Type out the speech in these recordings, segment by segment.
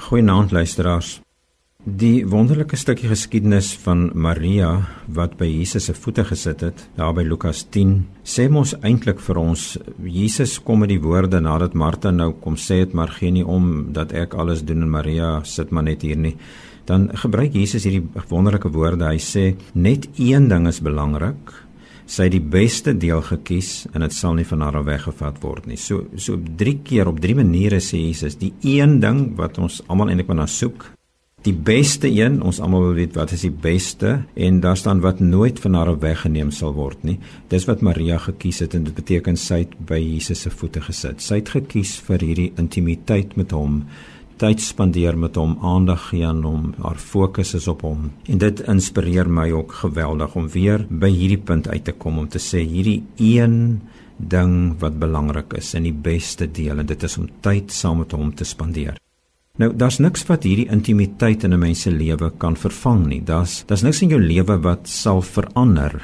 Goeienaand luisteraars. Die wonderlike stukkie geskiedenis van Maria wat by Jesus se voete gesit het, daar by Lukas 10, sê mos eintlik vir ons Jesus kom met die woorde nadat Martha nou kom sê het maar gee nie om dat ek alles doen en Maria sit maar net hier nie. Dan gebruik Jesus hierdie wonderlike woorde. Hy sê net een ding is belangrik. Sy het die beste deel gekies en dit sal nie van haar weggevat word nie. So so drie keer op drie maniere sê Jesus die een ding wat ons almal eintlik maar na soek die beste een, ons almal wil weet wat is die beste en daar staan wat nooit van haar weggeneem sal word nie. Dis wat Maria gekies het en dit beteken sy het by Jesus se voete gesit. Sy het gekies vir hierdie intimiteit met hom, tyd spandeer met hom, aandag gee aan hom, haar fokus is op hom. En dit inspireer my ook geweldig om weer by hierdie punt uit te kom om te sê hierdie een ding wat belangrik is en die beste deel en dit is om tyd saam met hom te spandeer. Nou, daar's niks wat hierdie intimiteit in 'n mens se lewe kan vervang nie. Daar's daar's niks in jou lewe wat sal verander.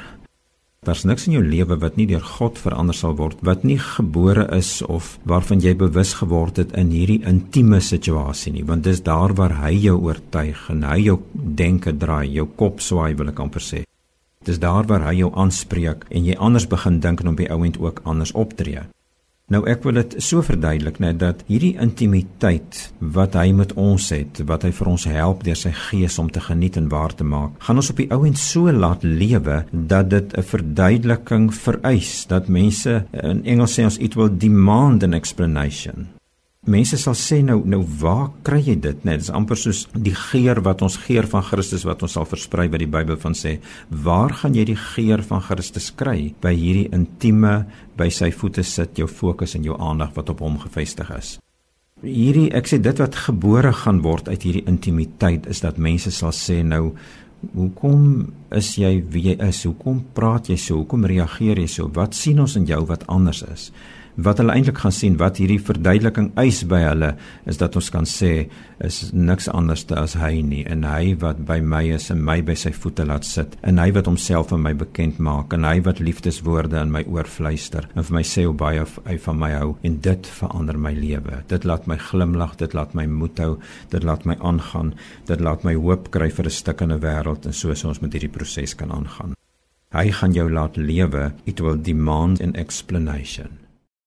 Daar's niks in jou lewe wat nie deur God verander sal word, wat nie gebore is of waarvan jy bewus geword het in hierdie intieme situasie nie, want dis daar waar hy jou oortuig en hy jou denke draai, jou kop swaai wil ek amper sê. Dis daar waar hy jou aanspreek en jy anders begin dink en op die ouend ook anders optree. Nou ek wil dit so verduidelik net dat hierdie intimiteit wat hy met ons het, wat hy vir ons help deur sy gees om te geniet en waar te maak, gaan ons op die ou end so laat lewe dat dit 'n verduideliking vereis dat mense in Engels sê ons it will demand an explanation. Mense sal sê nou nou waar kry jy dit? Net dis amper soos die geur wat ons geur van Christus wat ons sal versprei by die Bybel van sê waar gaan jy die geur van Christus kry by hierdie intieme by sy voete sit jou fokus en jou aandag wat op hom gefestig is? Hierdie ek sê dit wat gebore gaan word uit hierdie intimiteit is dat mense sal sê nou hoekom is jy wie jy is? Hoekom praat jy so? Hoekom reageer jy so? Wat sien ons in jou wat anders is wat hulle eintlik gaan sien wat hierdie verduideliking eis by hulle is dat ons kan sê is niks anders as hy nie en hy wat by my is en my by sy voete laat sit en hy wat homself aan my bekend maak en hy wat liefdeswoorde in my oor fluister en vir my sê hoe baie hy van my hou en dit verander my lewe. Dit laat my glimlag dit laat my moed hou dit laat my aangaan dit laat my hoop kry vir 'n stuk in 'n wêreld en soos ons met hierdie proses kan aangaan. Hy gaan jou laat lewe it will demand an explanation